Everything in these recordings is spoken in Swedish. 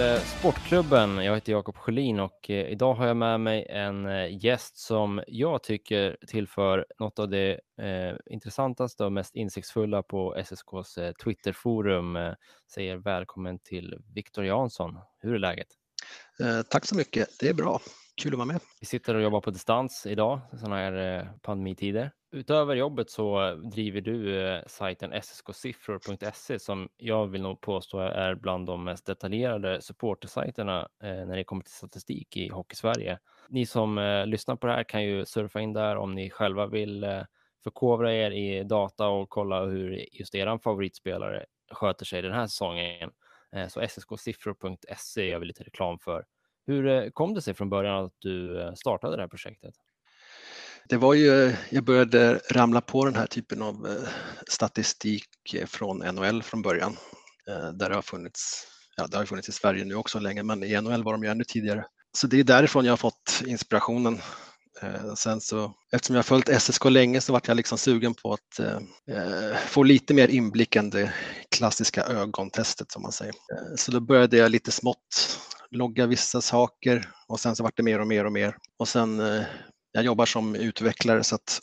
Till eh, Sportklubben. Jag heter Jakob Sjölin och eh, idag har jag med mig en eh, gäst som jag tycker tillför något av det eh, intressantaste och mest insiktsfulla på SSKs eh, Twitterforum. Eh, säger välkommen till Viktor Jansson. Hur är läget? Eh, tack så mycket. Det är bra. Kul att vara med. Vi sitter och jobbar på distans idag, sådana här eh, pandemitider. Utöver jobbet så driver du eh, sajten ssksiffror.se som jag vill nog påstå är bland de mest detaljerade supportersajterna eh, när det kommer till statistik i Hockeysverige. Ni som lyssnar på det här kan ju surfa in där om ni själva vill förkovra er i data och kolla hur just er favoritspelare sköter sig den här säsongen. Så sskiffror.se gör vi lite reklam för. Hur eh, kom det sig från början att du eh, startade det här projektet? Det var ju, eh, jag började ramla på den här typen av statistik från NHL från början. Där det har funnits, ja det har funnits i Sverige nu också länge, men i NHL var de ju ännu tidigare. Så det är därifrån jag har fått inspirationen. Sen så, eftersom jag har följt SSK länge så vart jag liksom sugen på att eh, få lite mer inblick än det klassiska ögontestet som man säger. Så då började jag lite smått logga vissa saker och sen så vart det mer och mer och mer. Och sen, eh, jag jobbar som utvecklare så att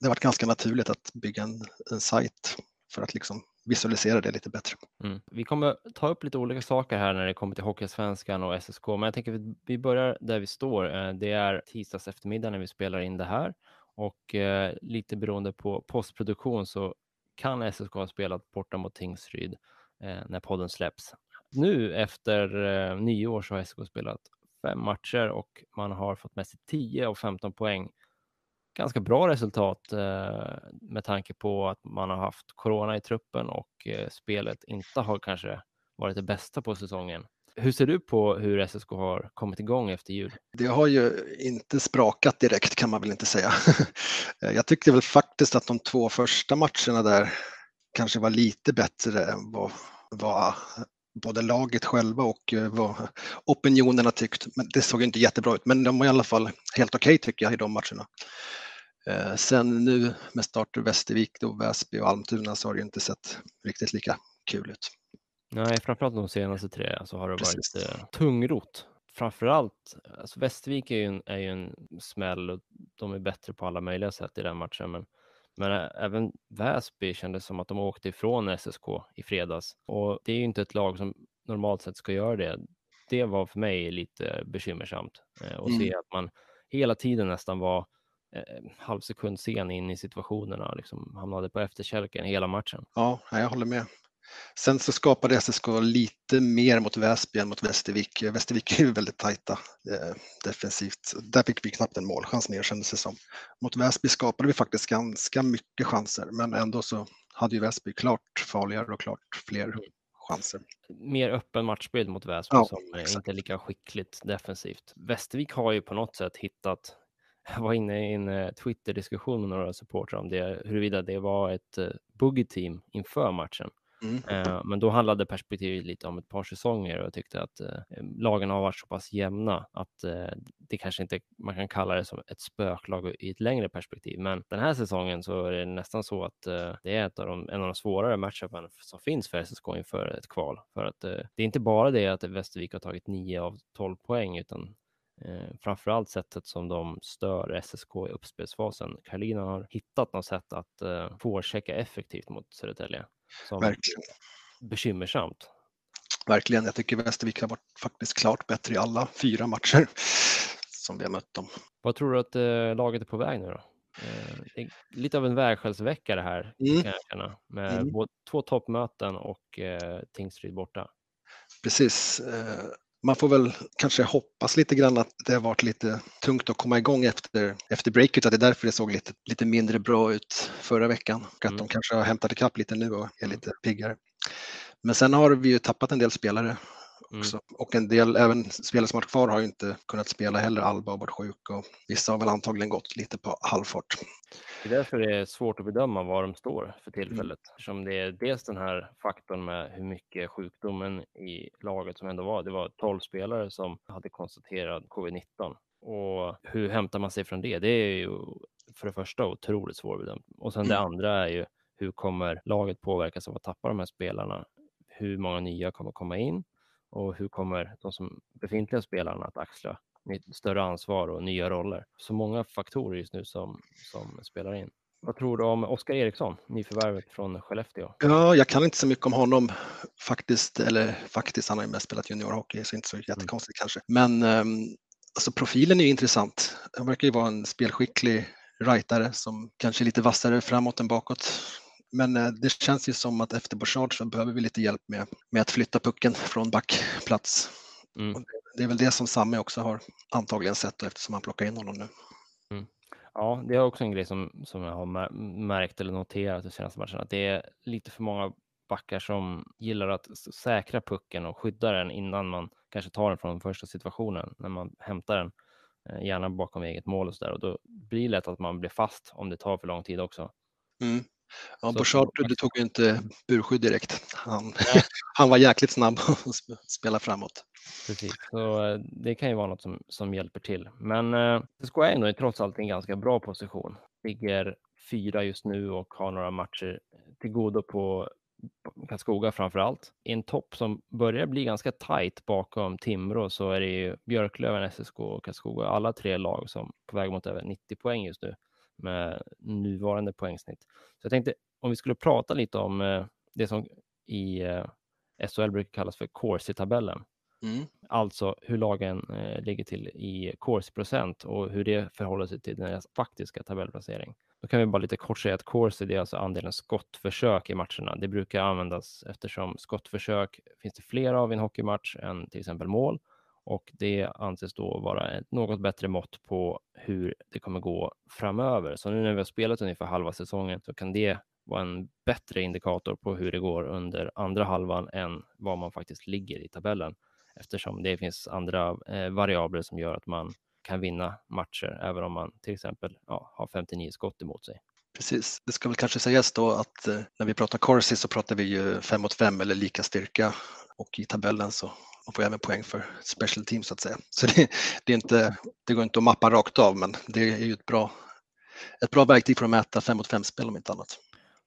det varit ganska naturligt att bygga en, en sajt för att liksom visualisera det lite bättre. Mm. Vi kommer ta upp lite olika saker här när det kommer till Hockeysvenskan och SSK, men jag tänker att vi börjar där vi står. Eh, det är tisdags eftermiddag när vi spelar in det här och eh, lite beroende på postproduktion så kan SSK ha spelat borta mot Tingsryd eh, när podden släpps nu efter eh, nyår så har SK spelat fem matcher och man har fått med sig 10 av 15 poäng. Ganska bra resultat eh, med tanke på att man har haft corona i truppen och eh, spelet inte har kanske varit det bästa på säsongen. Hur ser du på hur SSK har kommit igång efter jul? Det har ju inte sprakat direkt kan man väl inte säga. Eh, jag tyckte väl faktiskt att de två första matcherna där kanske var lite bättre än vad, vad både laget själva och eh, vad opinionerna tyckt. Men det såg inte jättebra ut, men de var i alla fall helt okej okay, tycker jag i de matcherna. Eh, sen nu med start i Västervik, då, Väsby och Almtuna så har det inte sett riktigt lika kul ut. Nej, framförallt de senaste tre så har det Precis. varit eh, tungrot. Framförallt, alltså Västervik är ju, en, är ju en smäll och de är bättre på alla möjliga sätt i den matchen, men men även Väsby kändes som att de åkte ifrån SSK i fredags och det är ju inte ett lag som normalt sett ska göra det. Det var för mig lite bekymmersamt eh, att mm. se att man hela tiden nästan var eh, halv sekund sen in i situationerna, liksom hamnade på efterkälken hela matchen. Ja, jag håller med. Sen så skapade SSK lite mer mot Väsby än mot Västervik. Västervik är ju väldigt tajta eh, defensivt. Där fick vi knappt en målchans mer kändes det som. Mot Väsby skapade vi faktiskt ganska mycket chanser, men ändå så hade ju Väsby klart farligare och klart fler mm. chanser. Mer öppen matchbild mot Väsby ja, som exakt. inte är lika skickligt defensivt. Västervik har ju på något sätt hittat jag var inne i en eh, Twitter-diskussion med några supportrar om det, huruvida det var ett uh, boogie team inför matchen. Mm. Eh, men då handlade perspektivet lite om ett par säsonger och jag tyckte att eh, eh, lagen har varit så pass jämna att det kanske inte man kan kalla det som ett spöklag i ett längre perspektiv. Men den här säsongen så är det nästan så att det är ett av de, en av de svårare matcherna som finns för SSK inför ett kval. För att det är inte bara det att Västervik har tagit 9 av 12 poäng utan Eh, framförallt sättet som de stör SSK i uppspelsfasen. Karolina har hittat något sätt att eh, forechecka effektivt mot Södertälje. Som Verkligen. Bekymmersamt. Verkligen. Jag tycker Västervik har varit faktiskt klart bättre i alla fyra matcher som vi har mött dem. Vad tror du att eh, laget är på väg nu då? Eh, lite av en vägskällsvecka det här, mm. kan jag känna, med mm. både, två toppmöten och eh, Tingsryd borta. Precis. Man får väl kanske hoppas lite grann att det har varit lite tungt att komma igång efter, efter breaket, att det är därför det såg lite, lite mindre bra ut förra veckan och att mm. de kanske har hämtat ikapp lite nu och är mm. lite piggare. Men sen har vi ju tappat en del spelare. Också. Mm. Och en del, även spelare som varit kvar har ju inte kunnat spela heller. Alba har varit sjuk och vissa har väl antagligen gått lite på halvfart. Det är därför det är svårt att bedöma var de står för mm. tillfället. Mm. Eftersom det är dels den här faktorn med hur mycket sjukdomen i laget som ändå var. Det var 12 spelare som hade konstaterat covid-19 och hur hämtar man sig från det? Det är ju för det första otroligt svårbedömt och sen mm. det andra är ju hur kommer laget påverkas av att tappa de här spelarna? Hur många nya kommer komma in och hur kommer de som befintliga spelarna att axla större ansvar och nya roller? Så många faktorer just nu som, som spelar in. Vad tror du om Oskar Eriksson, nyförvärvet från Skellefteå? Ja, jag kan inte så mycket om honom faktiskt, eller faktiskt, han har ju mest spelat juniorhockey så inte så mm. jättekonstigt mm. kanske. Men um, alltså profilen är ju intressant. Han verkar ju vara en spelskicklig rightare som kanske är lite vassare framåt än bakåt. Men eh, det känns ju som att efter Bouchard så behöver vi lite hjälp med, med att flytta pucken från backplats. Mm. Det är väl det som Samme också har antagligen sett eftersom han plockar in honom nu. Mm. Ja, det är också en grej som, som jag har märkt eller noterat de senaste matcherna. Att det är lite för många backar som gillar att säkra pucken och skydda den innan man kanske tar den från den första situationen när man hämtar den, eh, gärna bakom eget mål och så där. Och då blir det lätt att man blir fast om det tar för lång tid också. Mm. Ja, Bouchard du tog ju inte burskydd direkt. Han, han var jäkligt snabb att spela framåt. Precis, så eh, det kan ju vara något som, som hjälper till. Men eh, SKA är ändå trots allt en ganska bra position. Ligger fyra just nu och har några matcher till godo på Karlskoga framför allt. I en topp som börjar bli ganska tajt bakom Timrå så är det ju Björklöven, SSK och Karlskoga, alla tre lag som på väg mot över 90 poäng just nu med nuvarande poängsnitt. Så jag tänkte om vi skulle prata lite om eh, det som i eh, SHL brukar kallas för Corsi-tabellen. Mm. Alltså hur lagen eh, ligger till i Corsi-procent och hur det förhåller sig till deras faktiska tabellplacering. Då kan vi bara lite kort säga att Corsi det är alltså andelen skottförsök i matcherna. Det brukar användas eftersom skottförsök finns det fler av i en hockeymatch än till exempel mål och det anses då vara ett något bättre mått på hur det kommer gå framöver. Så nu när vi har spelat ungefär halva säsongen så kan det vara en bättre indikator på hur det går under andra halvan än vad man faktiskt ligger i tabellen eftersom det finns andra eh, variabler som gör att man kan vinna matcher även om man till exempel ja, har 59 skott emot sig. Precis, det ska väl kanske sägas då att eh, när vi pratar Corsi så pratar vi ju 5 mot 5 eller lika styrka och i tabellen så man får även poäng för special team så att säga. Så det, det, är inte, det går inte att mappa rakt av men det är ju ett bra, ett bra verktyg för att mäta 5 mot 5 spel om inte annat.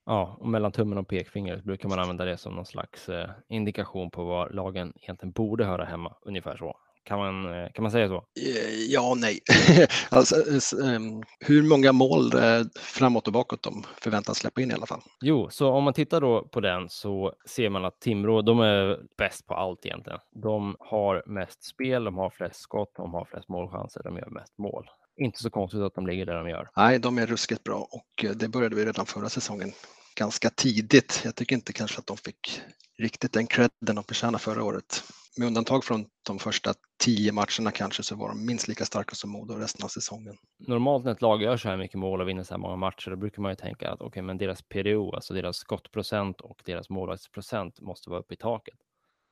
Ja, och mellan tummen och pekfingret brukar man använda det som någon slags eh, indikation på var lagen egentligen borde höra hemma, ungefär så. Kan man, eh, kan man säga så? Eh, ja och nej. alltså, ehm, hur många mål framåt och bakåt de förväntas släppa in i alla fall? Jo, så om man tittar då på den så ser man att Timrå, de är bäst på allt egentligen. De har mest spel, de har flest skott, de har flest målchanser, de gör mest mål. Inte så konstigt att de ligger där de gör. Nej, de är ruskigt bra och det började vi redan förra säsongen ganska tidigt. Jag tycker inte kanske att de fick riktigt den credden de förtjänade förra året med undantag från de första tio matcherna kanske så var de minst lika starka som Modo resten av säsongen. Normalt när ett lag gör så här mycket mål och vinner så här många matcher, då brukar man ju tänka att okej, okay, men deras PDO, alltså deras skottprocent och deras målvaktsprocent måste vara uppe i taket.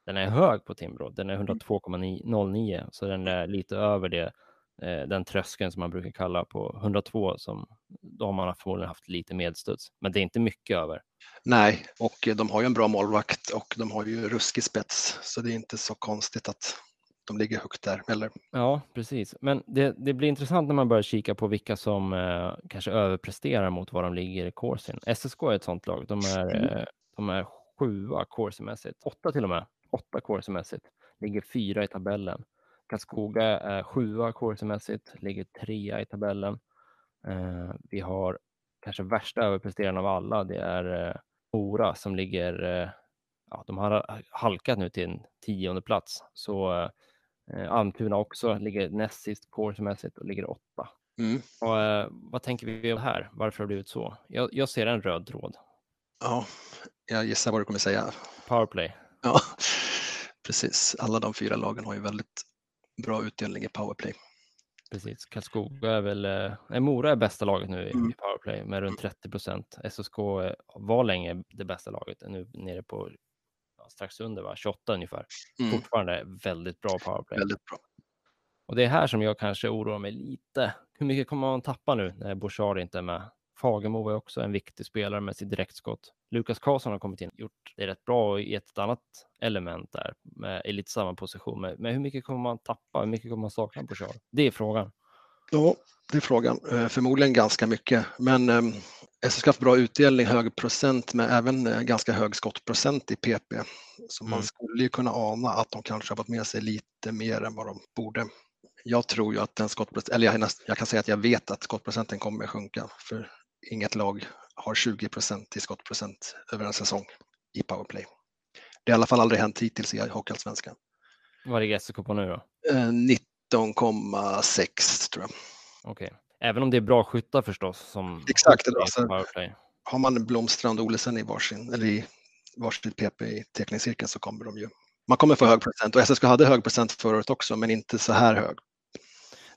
Den är hög på Timbro, den är 102,09, så den är lite över det, den tröskeln som man brukar kalla på 102, som då har man förmodligen haft lite medstuds, men det är inte mycket över. Nej, och de har ju en bra målvakt och de har ju ruskig spets, så det är inte så konstigt att de ligger högt där. Eller? Ja, precis. Men det, det blir intressant när man börjar kika på vilka som eh, kanske överpresterar mot vad de ligger i Corsin. SSK är ett sånt lag. De är, mm. eh, de är sjua Corsi-mässigt, åtta till och med, åtta Corsi-mässigt, ligger fyra i tabellen. Karlskoga är sjua Corsi-mässigt, ligger trea i tabellen. Eh, vi har kanske värsta överpresteraren av alla, det är eh, Mora som ligger, eh, ja, de har halkat nu till en tionde plats. Så eh, Almtuna också ligger näst sist coursemässigt och ligger åtta. Mm. Och, eh, vad tänker vi om det här? Varför har det blivit så? Jag, jag ser en röd tråd. Ja, jag gissar vad du kommer säga. Powerplay. Ja, Precis, alla de fyra lagen har ju väldigt bra utdelning i powerplay. Precis, Karlskoga är väl, eh, Mora är bästa laget nu i, Mm. powerplay med runt 30 procent. SSK var länge det bästa laget, nu nere på ja, strax under va? 28 ungefär. Mm, Fortfarande väldigt bra powerplay. väldigt bra. Och det är här som jag kanske oroar mig lite. Hur mycket kommer man tappa nu när Bouchard inte är med? Fagemo är också en viktig spelare med sitt direktskott. Lukas Karlsson har kommit in och gjort det rätt bra i ett annat element där med, i lite samma position. Men, men hur mycket kommer man tappa? Hur mycket kommer man sakna Bouchard? Det är frågan. Ja, det är frågan. Eh, Förmodligen ganska mycket, men eh, SSK har haft bra utdelning, hög procent, men även eh, ganska hög skottprocent i PP. Så man Mm. skulle ju kunna ana att de kanske har fått med sig lite mer än vad de borde. Jag tror ju att den skottprocenten, eller jag, jag kan säga att jag vet att skottprocenten kommer att sjunka, för inget lag har 20 procent i skottprocent över en säsong i powerplay. Det har i alla fall aldrig hänt hittills i Hockeyallsvenskan. Vad ligger SSK på nu då? Eh, 19,6 tror jag. Okej. Även om det är bra skyttar förstås som Exakt, skjuter i alltså- har man Blomstrand och Olesen i varsin, eller i varsitt PP i teckningscirkeln så kommer de ju. Man kommer få hög procent och SSK hade hög procent förra året också, men inte så här hög.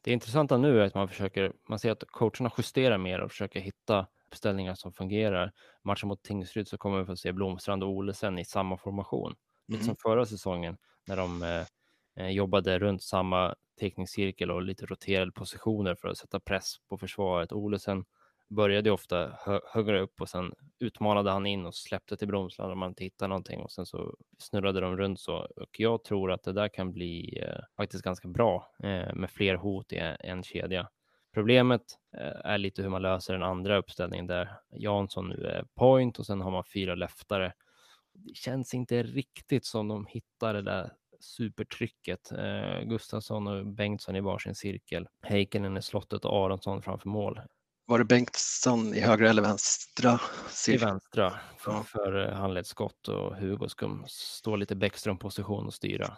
Det intressanta nu är att man försöker, man ser att coacherna justerar mer och försöker hitta uppställningar som fungerar. Matchen mot Tingsryd så kommer vi få se Blomstrand och Olesen i samma formation. Lite Mm. som förra säsongen när de eh, eh, jobbade runt samma teckningscirkel och lite roterade positioner för att sätta press på försvaret. Olesen började ofta hö högre upp och sen utmanade han in och släppte till Blomstrand om man inte hittade någonting och sen så snurrade de runt så. Och jag tror att det där kan bli eh, faktiskt ganska bra eh, med fler hot i en kedja. Problemet eh, är lite hur man löser den andra uppställningen där Jansson nu är point och sen har man fyra leftare. Det känns inte riktigt som de hittar det där supertrycket. Eh, Gustafsson och Bengtsson i varsin cirkel. Heikkinen i slottet och Aronsson framför mål. Var det Bengtsson i högra eller vänstra? I cirkeln? vänstra för, Ja. för eh, handledsskott och Hugo ska stå lite Bäckström-position och styra.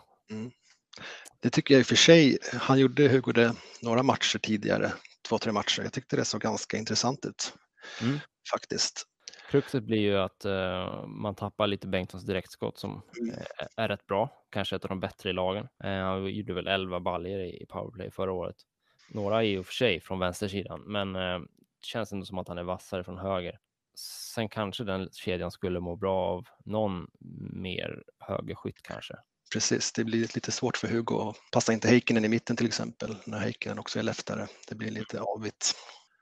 Det tycker jag i och för sig. Han gjorde Hugo det några matcher tidigare, två, tre matcher. Jag tyckte det såg ganska intressant ut Mm. faktiskt. Kruxet blir ju att eh, man tappar lite Bengtssons direktskott som Mm. eh, är rätt bra, kanske ett av de bättre i lagen. Eh, han gjorde väl 11 baljer i i powerplay förra året. Några i och för sig från vänstersidan, men eh, känns ändå som att han är vassare från höger. Sen kanske den kedjan skulle må bra av någon mer högerskytt kanske. Precis, det blir lite svårt för Hugo att passa inte Heikkinen i mitten till exempel, när Heikkinen också är leftare. Det blir lite avigt.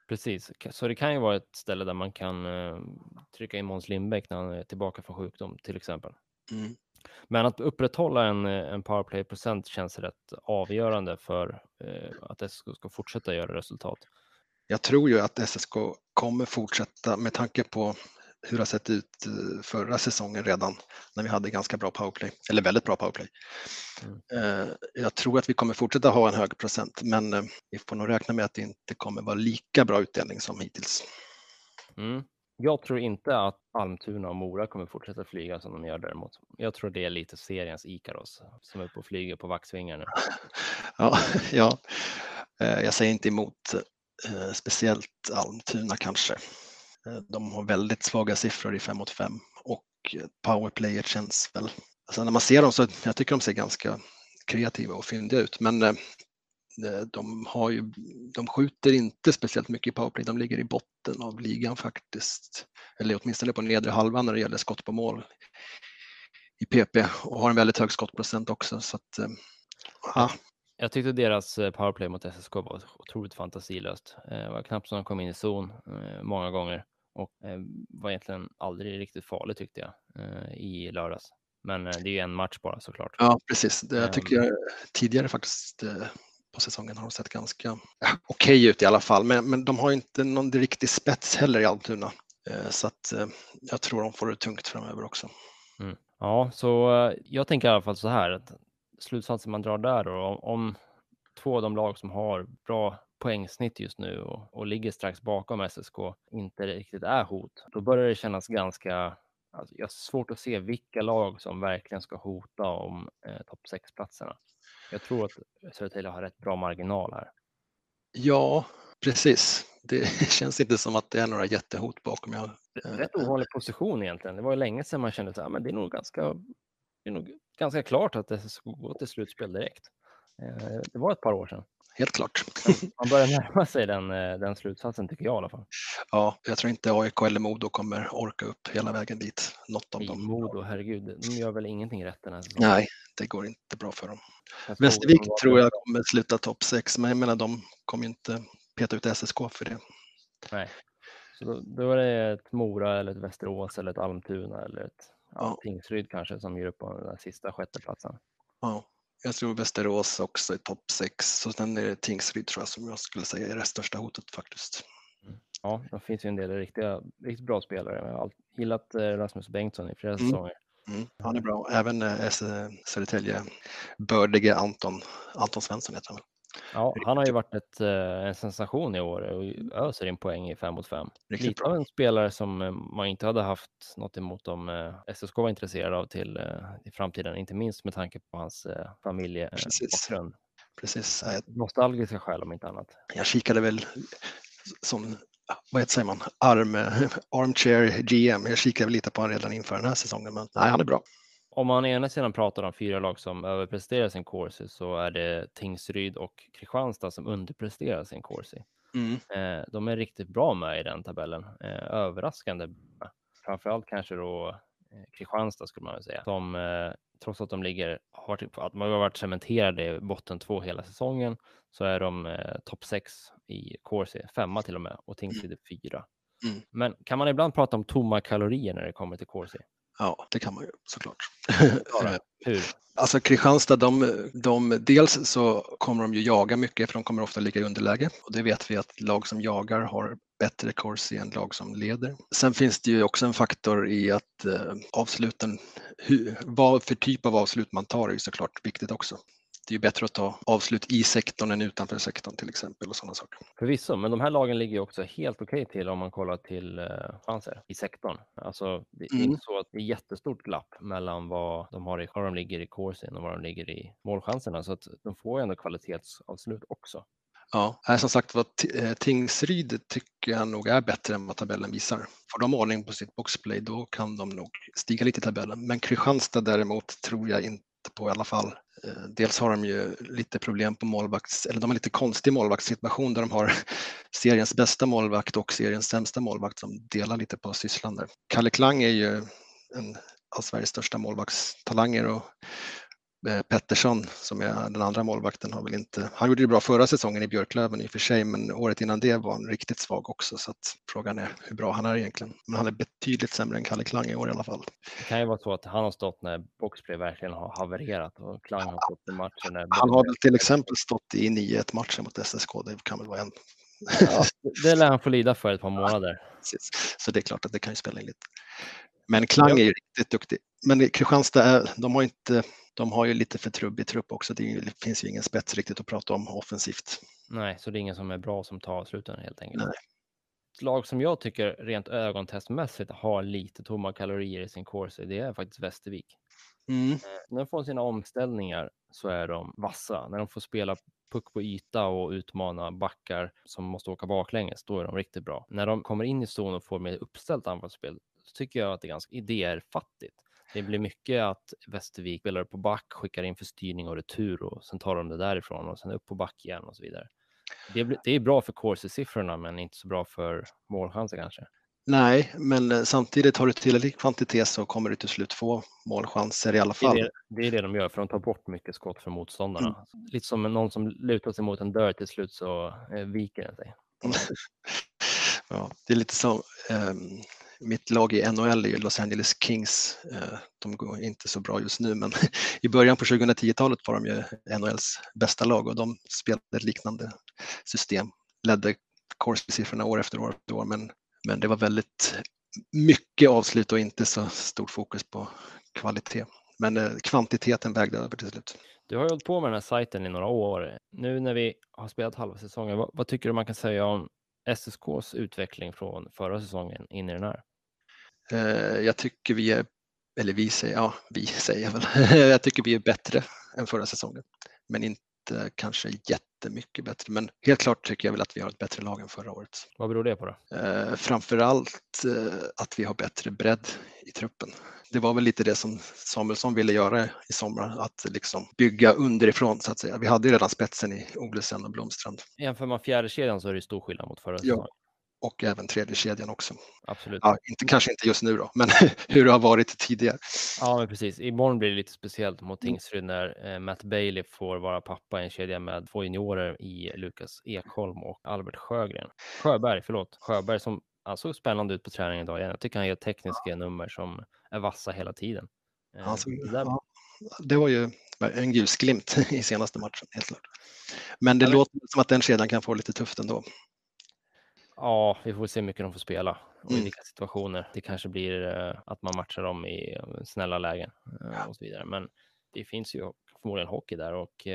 Precis, så det kan ju vara ett ställe där man kan eh, trycka in Måns Lindbäck när han är tillbaka från sjukdom till exempel. Mm. Men att upprätthålla en, eh, en powerplay-procent känns rätt avgörande för eh, att SSK ska fortsätta göra resultat. Jag tror ju att SSK kommer fortsätta med tanke på hur det har sett ut eh, förra säsongen redan när vi hade ganska bra powerplay, eller väldigt bra powerplay. Mm. Eh, Jag tror att vi kommer fortsätta ha en hög procent, men eh, vi får nog räkna med att det inte kommer vara lika bra utdelning som hittills. Mm. Jag tror inte att Almtuna och Mora kommer fortsätta flyga som de gör däremot. Jag tror det är lite seriens Ikaros som är på och flyger på vaxvingar nu. Ja, ja. Jag säger inte emot, speciellt Almtuna kanske. Eh, de har väldigt svaga siffror i 5 mot 5 och powerplayet känns väl, alltså när man ser dem så jag tycker de ser ganska kreativa och fyndiga ut, men eh, eh, de, har ju, de skjuter inte speciellt mycket i powerplay, de ligger i botten av ligan faktiskt, eller åtminstone på nedre halvan när det gäller skott på mål i PP och har en väldigt hög skottprocent också. Så att, ja, Jag tyckte deras powerplay mot SSK var otroligt fantasilöst. Det var knappt som de kom in i zon många gånger och eh, var egentligen aldrig riktigt farlig tyckte jag eh, i lördags. Men eh, det är ju en match bara såklart. Ja, precis. Det, jag Ehm. tycker jag, tidigare faktiskt på säsongen har de sett ganska ja, okej ut i alla fall. Men, men de har ju inte någon riktig spets heller i Almtuna. Så att jag tror de får det tungt framöver också. Ja, så jag tänker i alla fall så här att slutsatsen man drar där då, om, om två av de lag som har bra poängsnitt just nu och, och ligger strax bakom SSK inte riktigt är hot, då börjar det kännas ganska Alltså, jag har svårt att se vilka lag som verkligen ska hota om eh, topp 6-platserna. Jag tror att Södertälje har rätt bra marginal här. Ja, precis. Det känns inte som att det är några jättehot bakom. Jag, eh, Rätt ovanlig position egentligen. Det var ju länge sedan man kände att det är nog ganska det är nog ganska klart att SSK går till slutspel direkt. Eh, det var ett par år sedan. Helt klart. Man börjar närma sig den, eh, den slutsatsen tycker jag i alla fall. Ja, jag tror inte AIK eller Modo kommer orka upp hela vägen dit. Något av I dem. Modo, herregud, de gör väl ingenting rätt den här säsongen. Nej, det går inte bra för dem. Västervik tror jag kommer sluta topp 6, men jag menar de kommer ju inte peta ut SSK för det. Nej. Så då, då är det ett Mora eller ett Västerås eller ett Almtuna eller ett Ja. Tingsryd kanske som ger upp på den där sista sjätteplatsen. Ja, jag tror Västerås också är topp 6, så sen är det Tingsryd tror jag som jag skulle säga är det största hotet faktiskt. Ja, det finns ju en del riktiga, riktigt bra spelare. Jag har gillat eh, Rasmus Bengtsson i flera Mm. säsonger. Mm, han är bra. Även eh, Södertälje bördige Anton, Anton Svensson heter han. Ja, han har ju varit ett, eh, en sensation i år och öser in poäng i fem mot fem. Riktigt Lite bra. av en spelare som eh, man inte hade haft något emot om eh, SSK var intresserad av till i framtiden, inte minst med tanke på hans familjebakgrund. Precis. Nostalgiska skäl om inte annat. Jag kikade väl som, vad heter, säger man, arm, armchair GM. Jag kikade lite på honom redan inför den här säsongen, men nej, han är bra. Om man ena sidan pratar om fyra lag som överpresterar sin corsi så är det Tingsryd och Kristianstad som underpresterar sin corsi. Mm. Eh, de är riktigt bra med i den tabellen. Eh, överraskande. Framförallt kanske då eh, Kristianstad skulle man väl säga. Som eh, trots att de ligger, har varit, att man har varit cementerade i botten två hela säsongen så är de eh, topp sex i Corsi, femma till och med och Tingsryd är fyra. Mm. Men kan man ibland prata om tomma kalorier när det kommer till Corsi? Ja, det kan man ju såklart. Klara, Hur? Alltså Kristianstad, de, de, dels så kommer de ju jaga mycket för de kommer ofta ligga i underläge och det vet vi att lag som jagar har bättre corsi än lag som leder. Sen finns det ju också en faktor i att eh, avsluten, hur, vad för typ av avslut man tar är ju såklart viktigt också. Det är ju bättre att ta avslut i sektorn än utanför sektorn till exempel och sådana saker. Förvisso, men de här lagen ligger ju också helt okej till om man kollar till eh, chanser i sektorn. Alltså, det är Mm. inte så att det är jättestort glapp mellan vad de har i, var de ligger i corsin och vad de ligger i målchanserna, så att de får ju ändå kvalitetsavslut också. Ja, här som sagt var T- eh, Tingsryd tycker jag nog är bättre än vad tabellen visar. Får de ordning på sitt boxplay då kan de nog stiga lite i tabellen. Men Kristianstad däremot tror jag inte på i alla fall. Eh, dels har de ju lite problem på målvakts, eller de har lite konstig målvaktssituation där de har seriens bästa målvakt och seriens sämsta målvakt som delar lite på sysslan där. Kalle Klang är ju en av Sveriges största målvaktstalanger och Pettersson som är den andra målvakten har väl inte, han gjorde det bra förra säsongen i Björklöven i och för sig men året innan det var han riktigt svag också så att frågan är hur bra han är egentligen. Men han är betydligt sämre än Kalle Klang i år i alla fall. Det kan ju vara så att han har stått när boxplay verkligen har havererat och Klang har stått i matcher när Han har väl till exempel stått i 9-1 matcher mot SSK, det kan väl vara en. Ja, det lär han få lida för ett par månader. Precis. Så det är klart att det kan ju spela in lite. Men Klang är ju riktigt duktig. Men Kristianstad, är, de har inte, de har ju lite för trubbig trupp också. Det, finns ju ingen spets riktigt att prata om offensivt. Nej, så det är ingen som är bra som tar avsluten helt enkelt. Nej. Ett lag som jag tycker rent ögontestmässigt har lite tomma kalorier i sin corsi, det är faktiskt Västervik. Mm. Eh, När de får sina omställningar så är de vassa. När de får spela puck på yta och utmana backar som måste åka baklänges, då är de riktigt bra. När de kommer in i zon och får med uppställt anfallsspel så tycker jag att det är ganska idéfattigt. Det blir mycket att Västervik spelar på back, skickar in för styrning och retur och sen tar de det därifrån och sen upp på back igen och så vidare. Det, blir, det är bra för corsi-siffrorna men inte så bra för målchanser kanske. Nej, men eh, samtidigt har du tillräcklig kvantitet så kommer du till slut få målchanser i alla Det är fall. det, det är det de gör, för de tar bort mycket skott från motståndarna. Lite som någon som lutar sig mot en dörr till slut så eh, viker den sig. Ja, det är lite som ehm, mitt lag i NHL är ju Los Angeles Kings. Eh, de går inte så bra just nu, men i början på 2010-talet var de ju NHLs bästa lag och de spelade ett liknande system. Ledde Corsi-siffrorna år efter år efter år, men, men det var väldigt mycket avslut och inte så stort fokus på kvalitet. Men eh, kvantiteten vägde över till slut. Du har ju hållit på med den här sajten i några år. Nu när vi har spelat halva säsongen, vad, vad tycker du man kan säga om SSKs utveckling från förra säsongen in i den här? Eh, Jag tycker vi är, eller vi säger, ja vi säger väl, jag tycker vi är bättre än förra säsongen. Men inte kanske jättemycket bättre. Men helt klart tycker jag väl att vi har ett bättre lag än förra året. Vad beror det på då? Eh, framförallt eh, att vi har bättre bredd i truppen. Det var väl lite det som Samuelsson ville göra i somras, att liksom bygga underifrån så att säga. Vi hade ju redan spetsen i Olesen och Blomstrand. Jämför man fjärde kedjan så är det stor skillnad mot förra säsongen. Ja, och även tredje kedjan också. Absolut. Ja, inte, kanske inte just nu då, men hur det har varit tidigare. Ja, men precis. Imorgon blir det lite speciellt mot Tingsryd när eh, Matt Bailey får vara pappa i en kedja med två juniorer i Lukas Ekholm och Albert Sjögren. Sjöberg, förlåt. Sjöberg som han såg spännande ut på träningen idag igen. Jag tycker han gör tekniska nummer som är vassa hela tiden. Eh, Alltså, ja, det var ju en ljusglimt i senaste matchen, helt klart. Men det Ja, låter som att den kedjan kan få lite tufft ändå. Ja, vi får se hur mycket de får spela och i Mm. vilka situationer. Det kanske blir eh, att man matchar dem i eh, snälla lägen eh, och så vidare. Men det finns ju förmodligen hockey där och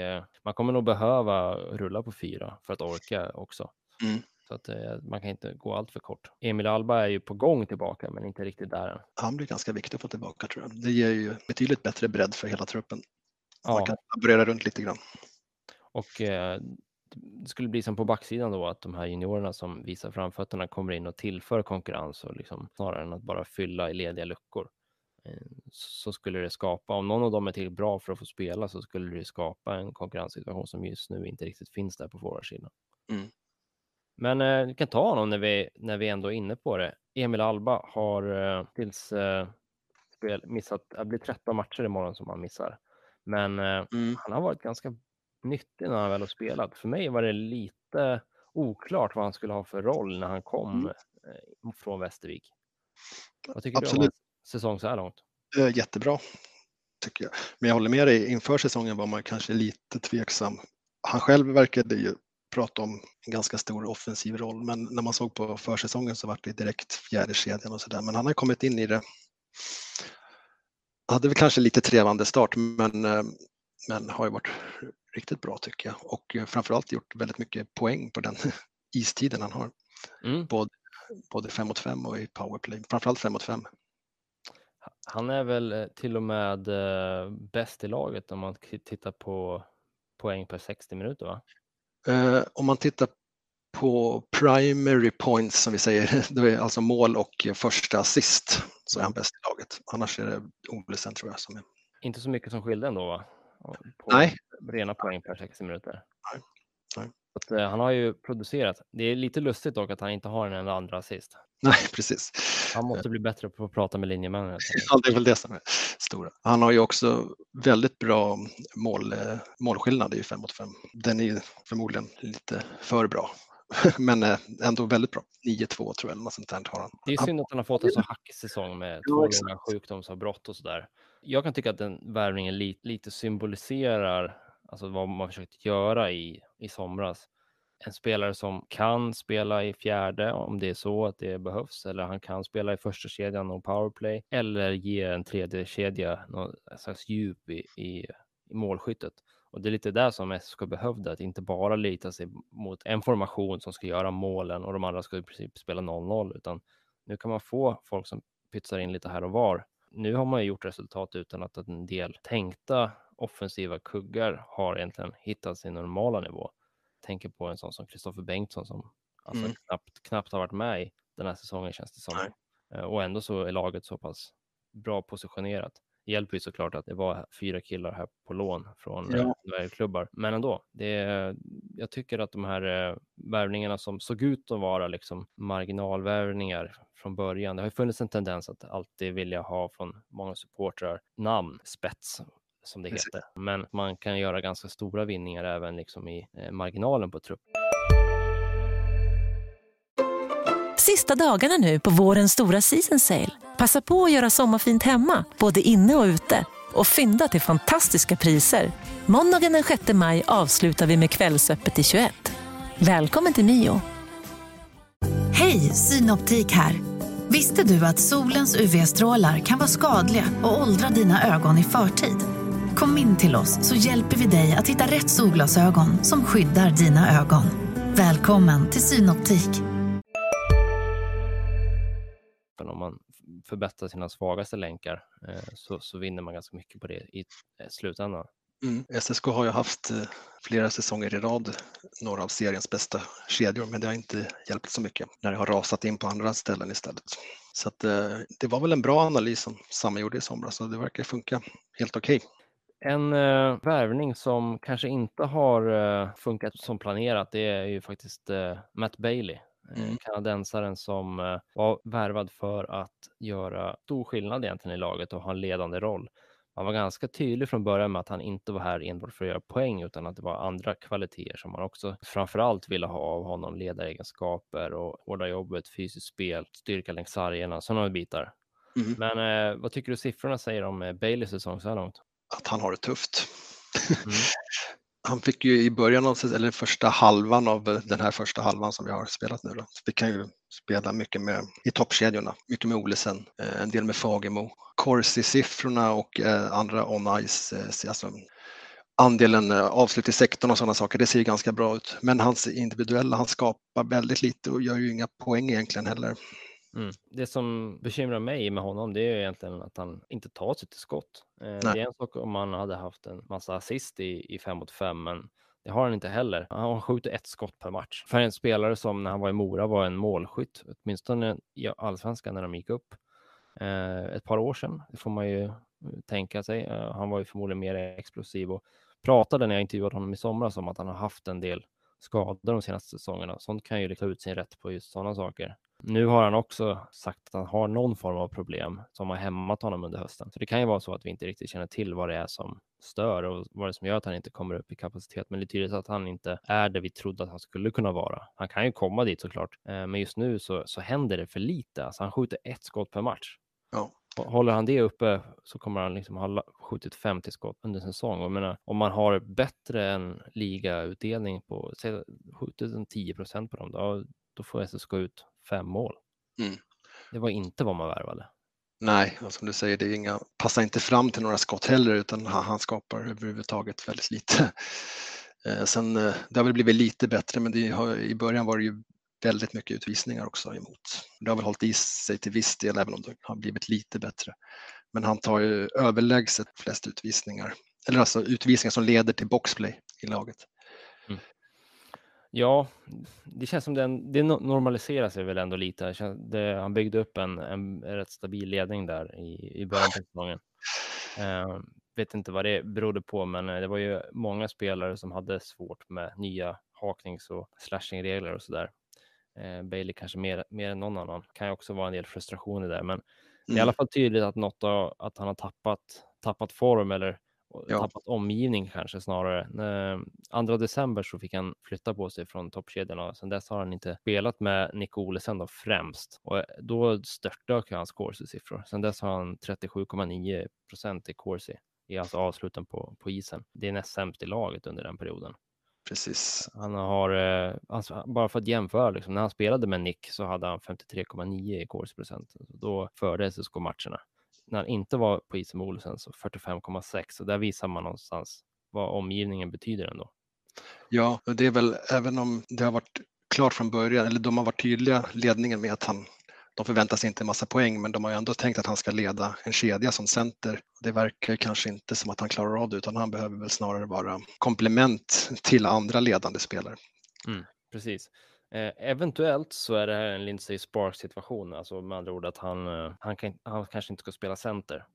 man kommer nog behöva rulla på fyra för att orka också. Mm. Så att man kan inte gå allt för kort. Emil Alba är ju på gång tillbaka, men inte riktigt där än. Han blir ganska viktig att få tillbaka tror jag. Det ger ju betydligt bättre bredd för hela truppen. Ja. Man kan laborera runt lite grann. Och eh, det skulle bli som på backsidan då, att de här juniorerna som visar framfötterna kommer in och tillför konkurrens och liksom, snarare än att bara fylla i lediga luckor. Eh, Så skulle det skapa, om någon av dem är tillräckligt bra för att få spela så skulle det skapa en konkurrenssituation som just nu inte riktigt finns där på forwardsidan. Mm. Men eh, vi kan ta honom när vi, när vi ändå är inne på det. Emil Alba har eh, tills eh, spel, missat, det blir 13 matcher imorgon som han missar. Men eh, Mm. han har varit ganska nyttig när han väl har spelat. För mig var det lite oklart vad han skulle ha för roll när han kom Mm. eh, från Västervik. Vad tycker du om Absolut. hans säsong så här långt? Jättebra, tycker jag. Men jag håller med dig, inför säsongen var man kanske lite tveksam. Han själv verkade ju prata om en ganska stor offensiv roll, men när man såg på försäsongen så var det direkt fjärde kedjan och sådär. Men han har kommit in i det. Hade väl kanske lite trevande start, men, eh, men har ju varit riktigt bra tycker jag. Och eh, framförallt gjort väldigt mycket poäng på den istiden han har. Mm. Både, både 5 mot 5 och i powerplay. Framförallt 5 mot 5. Han är väl eh, till och med eh, bäst i laget om man tittar på poäng per 60 minuter va? Eh, om man tittar på primary points som vi säger, det är alltså mål och första assist, så är han bäst i laget. Annars är det Olesen tror jag som är. Inte så mycket som skilde ändå va? På Nej. Rena poäng per 60 minuter. Nej. Nej. Att, eh, han har ju producerat. Det är lite lustigt dock att han inte har en enda andra assist. Nej, precis. Han måste bli bättre på att prata med linjemännen. Ja, det är väl det som är stora. Han har ju också väldigt bra mål, eh, målskillnad i 5 mot 5. Den är ju förmodligen lite för bra, men eh, ändå väldigt bra. 9-2 tror jag, eller något sånt där har han. Det är synd att han har fått en så hackig säsong med två långa sjukdomsavbrott och sådär. Jag kan tycka att den värvningen li, lite symboliserar alltså vad man försökt göra i, i somras. En spelare som kan spela i fjärde om det är så att det behövs, eller han kan spela i första kedjan och powerplay, eller ge en tredje kedja någon slags djup i, i, i målskyttet. Och det är lite där som SK behövde, att inte bara lita sig mot en formation som ska göra målen och de andra ska i princip spela 0-0, utan nu kan man få folk som pytsar in lite här och var. Nu har man ju gjort resultat utan att en del tänkta offensiva kuggar har egentligen hittat sin normala nivå. Tänker på en sån som Kristoffer Bengtsson som alltså Mm. knappt, knappt har varit med i den här säsongen känns det som. Nej. Eh, Och ändå så är laget så pass bra positionerat. Det hjälper ju såklart att det var fyra killar här på lån från Ja. ja. klubbar. Men ändå, det jag tycker att de här eh, värvningarna som såg ut att vara liksom marginalvärvningar från början. Det har ju funnits en tendens att alltid vilja ha från många supportrar namn, spets som det heter. Men man kan göra ganska stora vinningar även liksom i eh, marginalen på trupp. Sista dagarna nu på vårens stora season sale. Passa på att göra sommarfint hemma, både inne och ute. Och fynda till fantastiska priser. Måndagen den 6 maj avslutar vi med Kvällsöppet i 21. Välkommen till Mio. Hej, Synoptik här. Visste du att solens UV-strålar kan vara skadliga och åldra dina ögon i förtid? Kom in till oss så hjälper vi dig att hitta rätt solglasögon som skyddar dina ögon. Välkommen till Synoptik. Men om man förbättrar sina svagaste länkar eh, så, så vinner man ganska mycket på det i eh, slutändan. Mm. SSK har ju haft eh, flera säsonger i rad några av seriens bästa kedjor, men det har inte hjälpt så mycket när det har rasat in på andra ställen istället. Så att, det var väl en bra analys som Samme gjorde i somras och det verkar funka helt okej. Okay. En uh, värvning som kanske inte har uh, funkat som planerat, det är ju faktiskt uh, Matt Bailey. Mm. Kanadensaren som var värvad för att göra stor skillnad egentligen i laget och ha en ledande roll. Han var ganska tydlig från början med att han inte var här enbart för att göra poäng utan att det var andra kvaliteter som man också framförallt ville ha av honom. Ledaregenskaper och hårda jobbet, fysiskt spel, styrka längs sargerna, sådana bitar. Mm. Men eh, vad tycker du siffrorna säger om eh, Baileys säsong så här långt? Att han har det tufft. Mm. han fick ju i början av eller första halvan av den här första halvan som vi har spelat nu då, fick han ju spela mycket med i toppkedjorna, mycket med Olesen, eh, en del med Fagemo. Corsi-siffrorna och eh, andra on-ice, eh, alltså andelen avslut i sektorn och sådana saker, det ser ganska bra ut. Men hans individuella, han skapar väldigt lite och gör ju inga poäng egentligen heller. Mm. Det som bekymrar mig med honom det är egentligen att han inte tar sig till skott. Eh, det är en sak om han hade haft en massa assist i, i fem mot fem, men det har han inte heller. Han skjuter ett skott per match. För en spelare som när han var i Mora var en målskytt, åtminstone i allsvenskan när de gick upp eh, ett par år sedan. Det får man ju tänka sig. Eh, han var ju förmodligen mer explosiv och pratade när jag intervjuade honom i somras om att han har haft en del skador de senaste säsongerna. Sånt kan ju ta ut sin rätt på just sådana saker. Nu har han också sagt att han har någon form av problem som har hämmat honom under hösten. Så det kan ju vara så att vi inte riktigt känner till vad det är som stör och vad det är som gör att han inte kommer upp i kapacitet. Men det är tydligt att han inte är det vi trodde att han skulle kunna vara. Han kan ju komma dit såklart, eh, men just nu så, så händer det för lite. Alltså han skjuter ett skott per match. Ja. Håller han det uppe så kommer han liksom ha skjutit 50 skott under säsong. Och menar, om man har bättre än ligautdelning på, säg skjutit 10 procent på dem, då, då får SSK ut fem mål. Mm. Det var inte vad man värvade. Nej, och som du säger, det inga, passar inte fram till några skott heller utan han, skapar överhuvudtaget väldigt lite. Eh, sen, eh, det har väl blivit lite bättre men har, i början var det ju väldigt mycket utvisningar också emot. Det har väl hållit i sig till viss del även om det har blivit lite bättre. Men han tar ju överlägset flest utvisningar, eller alltså utvisningar som leder till boxplay i laget. Ja, det känns som den, det normaliserar sig väl ändå lite. Det, han byggde upp en, en rätt stabil ledning där i, i början på säsongen. Eh, vet inte vad det berodde på, men eh, det var ju många spelare som hade svårt med nya haknings och slashingregler och sådär. Eh, Bailey kanske mer, mer än någon annan. Kan ju också vara en del frustrationer där, men mm. det är i alla mm. fall tydligt att något av, att han har tappat, tappat form eller ja. tappat omgivning kanske snarare. Andra december så fick han flytta på sig från toppkedjorna. Sen dess har han inte spelat med Nick Olesen då främst och eh, då störtdök hans corsi-siffror. Sen dess har han 37,9 procent i corsi i alltså avsluten på, på isen. Det är näst sämst i laget under den perioden. Precis. Han har, eh, alltså, bara för att jämföra, liksom, när han spelade med Nick så hade han 53,9 i corsi procent. Då förde SSK matcherna när han inte var på isen med Olsen så 45,6 så där visar man någonstans vad omgivningen betyder ändå. Ja, och det är väl även om det har varit klart från början, eller de har varit tydliga ledningen med att han de förväntar sig inte en massa poäng, men de har ju ändå tänkt att han ska leda en kedja som center. Det verkar kanske inte som att han klarar av det, utan han behöver väl snarare vara komplement till andra ledande spelare. Mm, precis. Eh, eventuellt så är det här en Lindsey Sparks situation, alltså med andra ord att han, eh, han, kan, han kanske inte ska spela center.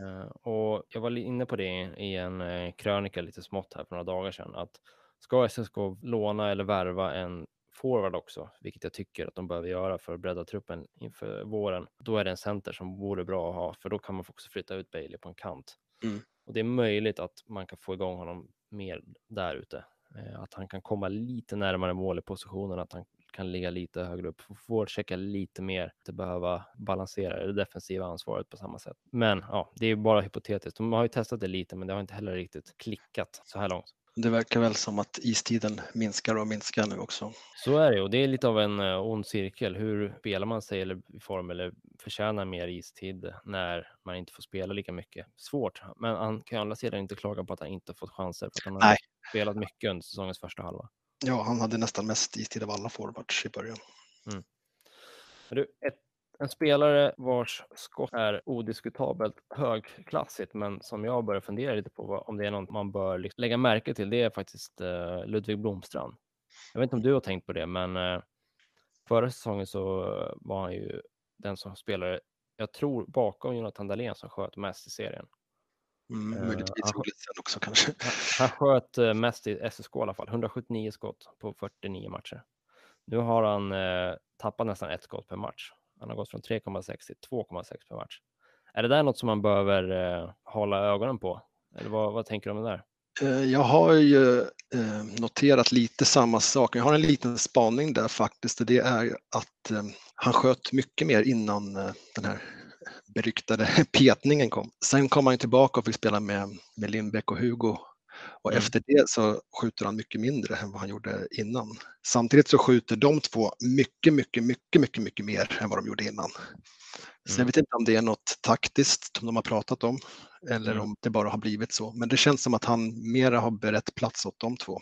Eh, och jag var inne på det i en eh, krönika lite smått här för några dagar sedan, att ska SSK låna eller värva en forward också, vilket jag tycker att de behöver göra för att bredda truppen inför våren, då är det en center som vore bra att ha, för då kan man också flytta ut Bailey på en kant. Mm. Och det är möjligt att man kan få igång honom mer där ute. Eh, att han kan komma lite närmare mål i positionen, att han kan ligga lite högre upp, får checka lite mer, inte behöva balansera det defensiva ansvaret på samma sätt. Men ja, det är bara hypotetiskt. De har ju testat det lite, men det har inte heller riktigt klickat så här långt. Det verkar väl som att istiden minskar och minskar nu också. Så är det och det är lite av en uh, ond cirkel. Hur spelar man sig eller i form eller förtjänar mer istid när man inte får spela lika mycket? Svårt, men han kan å andra sidan inte klaga på att han inte fått chanser för att han har Nej. spelat mycket under säsongens första halva. Ja, han hade nästan mest istid av alla forwards i början. Mm. Du, ett En spelare vars skott är odiskutabelt högklassigt, men som jag börjar fundera lite på om det är något man bör liksom lägga märke till, det är faktiskt uh, Ludvig Blomstrand. Jag vet inte om du har tänkt på det, men uh, förra säsongen så var han ju den som spelade, jag tror bakom Jonathan Dahlén som sköt mest i serien. Mm, eh, möjligtvis Olsen också kanske. Han, han sköt mest i SSK i alla fall, 179 skott på 49 matcher. Nu har han eh, tappat nästan ett skott per match. Han har gått från 3,6 till 2,6 per match. Är det där något som man behöver eh, hålla ögonen på? Eller vad, vad tänker du om det där? Eh, jag har ju eh, noterat lite samma sak. Jag har en liten spaning där faktiskt och det är att eh, han sköt mycket mer innan eh, den här beryktade petningen kom. Sen kom han tillbaka och fick spela med, med Lindbäck och Hugo och mm. efter det så skjuter han mycket mindre än vad han gjorde innan. Samtidigt så skjuter de två mycket, mycket, mycket, mycket, mycket mer än vad de gjorde innan. Så jag mm. vet inte om det är något taktiskt som de har pratat om eller mm. om det bara har blivit så. Men det känns som att han mera har berett plats åt de två.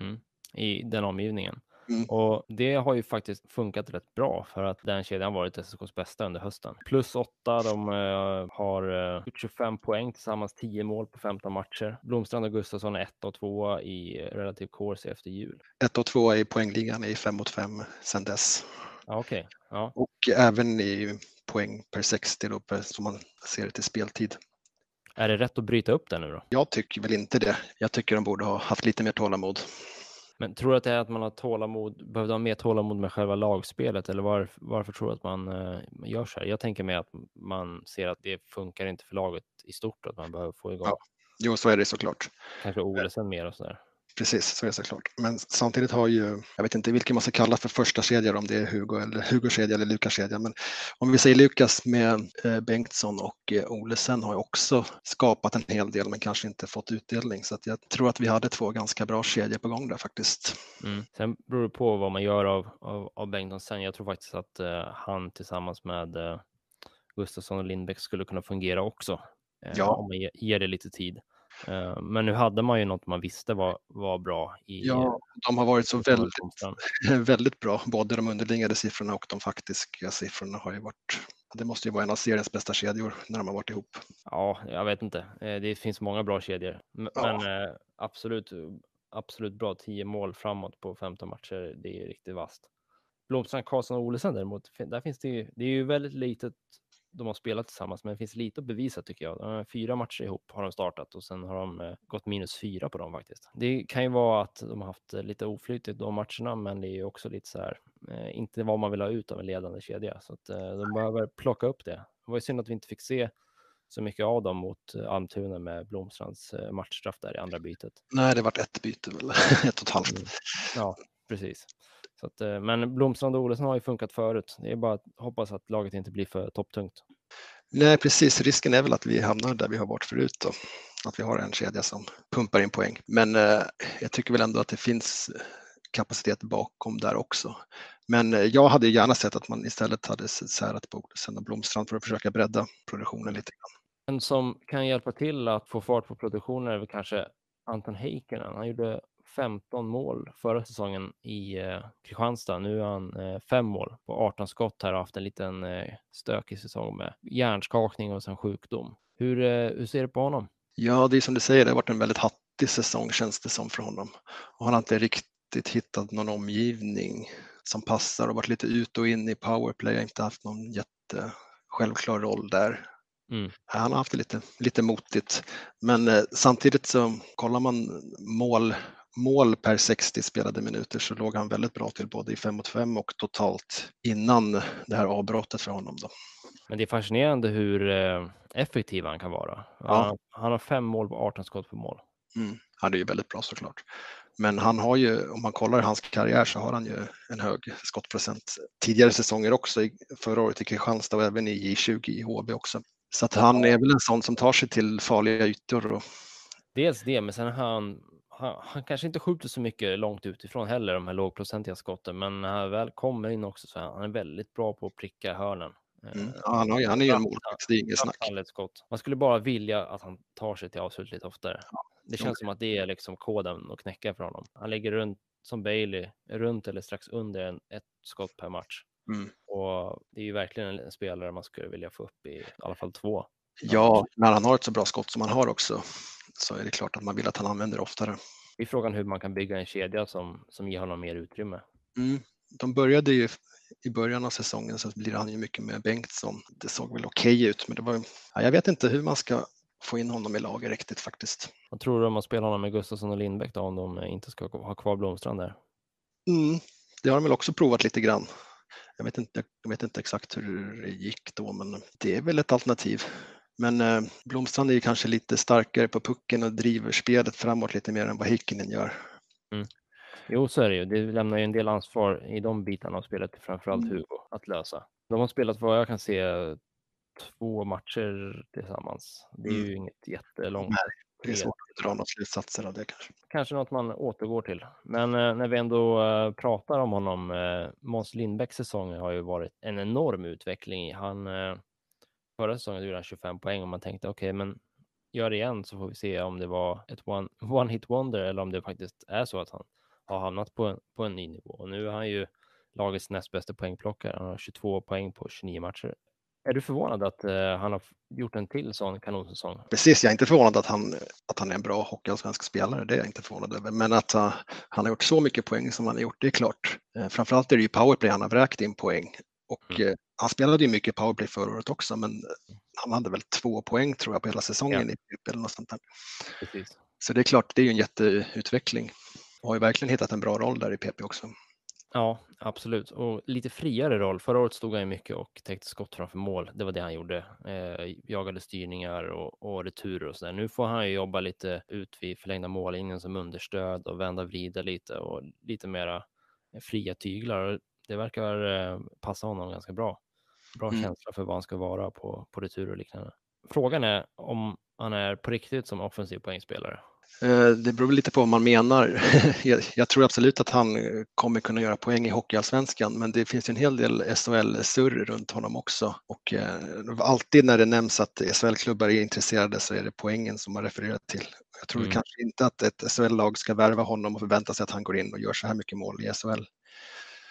Mm. I den omgivningen. Mm. Och det har ju faktiskt funkat rätt bra för att den kedjan varit SSKs bästa under hösten. Plus åtta, de uh, har uh, 25 poäng tillsammans, 10 mål på 15 matcher. Blomstrand och Gustafsson är 1 och 2 i relativ corsi efter jul. 1 och 2 i poängligan i 5 mot 5 sedan dess. Ja, okay. ja. Och även i poäng per 60 då, som man ser det till speltid. Är det rätt att bryta upp det nu då? Jag tycker väl inte det. Jag tycker de borde ha haft lite mer tålamod. Men tror du att det är att man har tålamod, behövde ha mer tålamod med själva lagspelet eller var, varför tror du att man uh, gör så här? Jag tänker mig att man ser att det funkar inte för laget i stort att man behöver få igång. Ja. Jo, så är det såklart. Kanske Olesen mer och så där. Precis, så är det såklart. Men samtidigt har ju, jag vet inte vilken man ska kalla för första kedjan, om det är Hugo eller Hugo kedja eller Lukas kedja. Men om vi säger Lukas med eh, Bengtsson och eh, Olesen har ju också skapat en hel del men kanske inte fått utdelning. Så att jag tror att vi hade två ganska bra kedjor på gång där faktiskt. Mm. Sen beror det på vad man gör av, av, av Bengtsson sen. Jag tror faktiskt att uh, han tillsammans med uh, Gustafsson och Lindbäck skulle kunna fungera också. Uh, ja. Om man ger det lite tid. Eh, men nu hade man ju något man visste var, var bra. I, ja, de har varit så väldigt, väldigt bra. Både de underliggande siffrorna och de faktiska siffrorna har ju varit det måste ju vara en av seriens bästa kedjor när de har varit ihop. Ja, jag vet inte. Eh, det finns många bra kedjor, men ja. Eh, absolut, absolut bra. 10 mål framåt på 15 matcher. Det är riktigt vasst. Blomstrand, Karlsson och Olesen däremot, där finns det ju, det är ju väldigt litet de har spelat tillsammans, men det finns lite att bevisa tycker jag. Fyra matcher ihop har de startat och sen har de eh, gått minus fyra på dem faktiskt. Det kan ju vara att de har haft eh, lite oflyt i de matcherna, men det är ju också lite så här, eh, inte vad man vill ha ut av en ledande kedja, så att de behöver plocka upp det. Det var ju synd att vi inte fick se så mycket av dem mot Almtuna med Blomstrands matchstraff där i andra bytet. Nej, det vart ett byte väl, ett och ett halvt. Mm. Ja, precis. Så att, eh, men Blomstrand och Olsson har ju funkat förut. Det är bara att hoppas att laget inte blir för topptungt. Nej, precis. Risken är väl att vi hamnar där vi har varit förut. Då. Att vi har en kedja som pumpar in poäng. Men eh, jag tycker väl ändå att det finns kapacitet bakom där också. Men eh, jag hade gärna sett att man istället hade särat på Olsson och Blomstrand för att försöka bredda produktionen lite grann. En som kan hjälpa till att få fart på produktionen är väl kanske Anton Heikkinen. Han gjorde 15 mål förra säsongen i eh, Kristianstad. Nu har han eh, fem mål på 18 skott här och haft en liten eh, stökig säsong med hjärnskakning och sen sjukdom. Hur, eh, hur ser du på honom? Ja, det är som du säger, det har varit en väldigt hattig säsong känns det som för honom. Och han har inte riktigt hittat någon omgivning som passar och varit lite ut och in i powerplay, har inte haft någon jätte självklar roll där. Mm. Han har haft det lite, lite motigt. Men eh, samtidigt så kollar man mål mål per 60 spelade minuter så låg han väldigt bra till både i 5 mot 5 och totalt innan det här avbrottet för honom. Då. Men det är fascinerande hur eh, effektiv han kan vara. Ja. Han, har fem mål på 18 skott på mål. Mm. Han är ju väldigt bra såklart. Men han har ju, om man kollar hans karriär så har han ju en hög skottprocent tidigare säsonger också, förra året i Kristianstad och även i J20 i HB också. Så att han är väl en sån som tar sig till farliga ytor. Och... Dels det, men sen har han han, han, kanske inte skjuter så mycket långt utifrån heller, de här lågprocentiga skotten, men när han väl kommer in också så är han väldigt bra på att pricka hörnen. Mm. Ja, han, har, han är ju en målvakt, det är inget snack. Skott. Man skulle bara vilja att han tar sig till avslut lite oftare. Ja, det känns okay. som att det är liksom koden att knäcka för honom. Han ligger runt som Bailey, runt eller strax under en, ett skott per match. Mm. Och det är ju verkligen en spelare man skulle vilja få upp i, i alla fall två. Ja, när han har ett så bra skott som han har också så är det klart att man vill att han använder det oftare. Det är frågan hur man kan bygga en kedja som, som ger honom mer utrymme. Mm. De började ju i början av säsongen så blir han ju mycket med Bengtsson. Det såg väl okej okay ut, men det var, ja, jag vet inte hur man ska få in honom i laget riktigt faktiskt. Vad tror du om att spela honom med Gustafsson och Lindbäck då, om de inte ska ha kvar Blomstrand där? Mm, det har de väl också provat lite grann. Jag vet, inte, jag vet inte exakt hur det gick då, men det är väl ett alternativ. Men eh, Blomstrand är ju kanske lite starkare på pucken och driver spelet framåt lite mer än vad Heikkinen gör. Mm. Jo, så är det ju. Det lämnar ju en del ansvar i de bitarna av spelet framförallt mm. Hugo att lösa. De har spelat vad jag kan se två matcher tillsammans. Det är mm. ju inget jättelångt. Nej, det är svårt att dra några slutsatser av det kanske. Kanske något man återgår till. Men eh, när vi ändå eh, pratar om honom, eh, Måns Lindbäcks säsong har ju varit en enorm utveckling. Han, eh, förra säsongen gjorde han 25 poäng och man tänkte okej, okay, men gör det igen så får vi se om det var ett one, one hit wonder eller om det faktiskt är så att han har hamnat på en, på en ny nivå. Och nu är han ju lagets näst bästa poängplockare. Han har 22 poäng på 29 matcher. Är du förvånad att uh, han har gjort en till sån kanonsäsong? Precis, jag är inte förvånad att han, att han är en bra hockeyallsvensk spelare. Det är jag inte förvånad över. Men att uh, han har gjort så mycket poäng som han har gjort, det är klart. Uh, framförallt är det ju powerplay han har vräkt in poäng. Och mm. han spelade ju mycket powerplay förra året också, men han hade väl två poäng tror jag på hela säsongen ja. i eller något sånt där. Precis. Så det är klart, det är ju en jätteutveckling och har ju verkligen hittat en bra roll där i PP också. Ja, absolut. Och lite friare roll. Förra året stod han ju mycket och täckte skott framför mål. Det var det han gjorde. Eh, jagade styrningar och, och returer och så där. Nu får han ju jobba lite ut vid förlängda mållinjen som understöd och vända och vrida lite och lite mera fria tyglar. Det verkar eh, passa honom ganska bra. Bra mm. känsla för vad han ska vara på, på retur och liknande. Frågan är om han är på riktigt som offensiv poängspelare. Eh, det beror lite på vad man menar. Jag tror absolut att han kommer kunna göra poäng i Hockeyallsvenskan, men det finns en hel del SHL-surr runt honom också. Och eh, alltid när det nämns att SHL-klubbar är intresserade så är det poängen som man refererar till. Jag tror mm. kanske inte att ett SHL-lag ska värva honom och förvänta sig att han går in och gör så här mycket mål i SHL.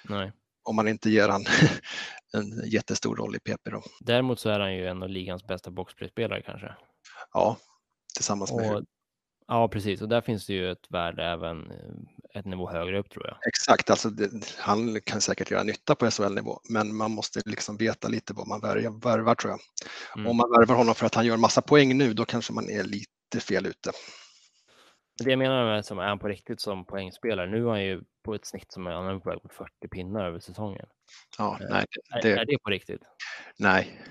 Nej. Om man inte ger han en jättestor roll i PP. Då. Däremot så är han ju en av ligans bästa boxplayspelare kanske. Ja, tillsammans med och Ja, precis. Och där finns det ju ett värde även eh, ett nivå högre upp tror jag. Exakt, alltså det, han kan säkert göra nytta på SHL-nivå, men man måste liksom veta lite vad man värvar tror jag. Mm. Om man värvar honom för att han gör massa poäng nu, då kanske man är lite fel ute. Det jag menar med som är han på riktigt som poängspelare, nu är han ju på ett snitt som är, han är på väg mot 40 pinnar över säsongen. Ja, eh, nej, det, är, är det på riktigt? Nej.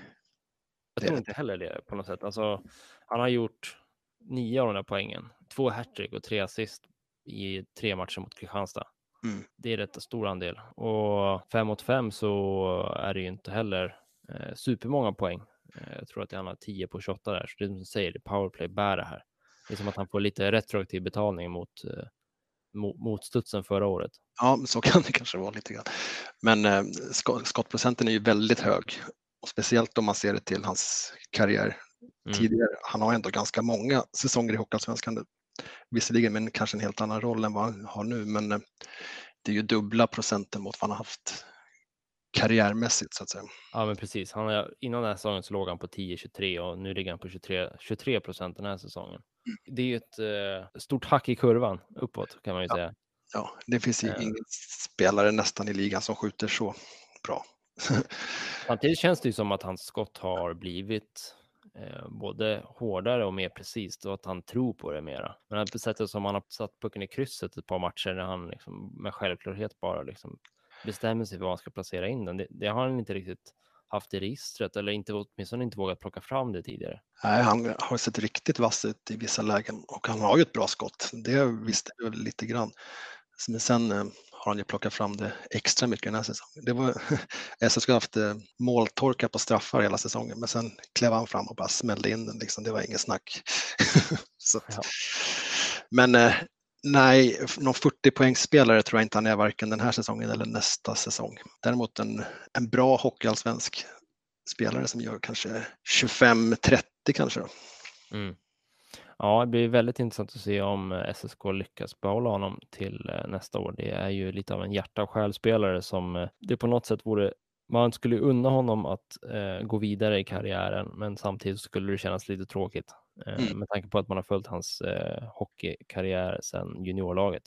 Jag tror inte heller det på något sätt. Alltså, han har gjort nio av de där poängen. Två hattrick och tre assist i tre matcher mot Kristianstad. Mm. Det är rätt stor andel och fem mot fem så är det ju inte heller eh, supermånga poäng. Eh, jag tror att han har 10 på 28 där, så det är som du säger, det powerplay bär det här. Det är som att han får lite retroaktiv betalning mot, eh, mot studsen förra året. Ja, så kan det kanske vara lite grann. Men eh, skottprocenten är ju väldigt hög och speciellt om man ser det till hans karriär mm. tidigare. Han har ändå ganska många säsonger i Hockeyallsvenskan. Visserligen med kanske en helt annan roll än vad han har nu, men eh, det är ju dubbla procenten mot vad han har haft karriärmässigt så att säga. Ja, men precis. Han har, innan den här säsongen så låg han på 10-23 och nu ligger han på 23, procent den här säsongen. Det är ju ett eh, stort hack i kurvan uppåt kan man ju ja. säga. Ja, det finns ju uh. ingen spelare nästan i ligan som skjuter så bra. Samtidigt känns det ju som att hans skott har blivit eh, både hårdare och mer precis och att han tror på det mera. Men på sättet som han har satt pucken i krysset ett par matcher när han liksom med självklarhet bara liksom bestämmer sig för var han ska placera in den. Det, det har han inte riktigt haft i registret eller inte, åtminstone inte vågat plocka fram det tidigare. Nej, han har sett riktigt vass ut i vissa lägen och han har ju ett bra skott. Det visste jag lite grann. Men sen eh, har han ju plockat fram det extra mycket den här säsongen. Det var, SSK har haft eh, måltorka på straffar hela säsongen, men sen klev han fram och bara smällde in den. Liksom. Det var inget snack. Ja. Men eh, nej, någon 40-poängsspelare tror jag inte han är varken den här säsongen eller nästa säsong. Däremot en, en bra hockeyallsvensk spelare som gör kanske 25-30 kanske. Mm. Ja, det blir väldigt intressant att se om eh, SSK lyckas behålla honom till eh, nästa år. Det är ju lite av en hjärta och själspelare som eh, det på något sätt vore man skulle unna honom att eh, gå vidare i karriären, men samtidigt skulle det kännas lite tråkigt mm. med tanke på att man har följt hans eh, hockeykarriär sedan juniorlaget.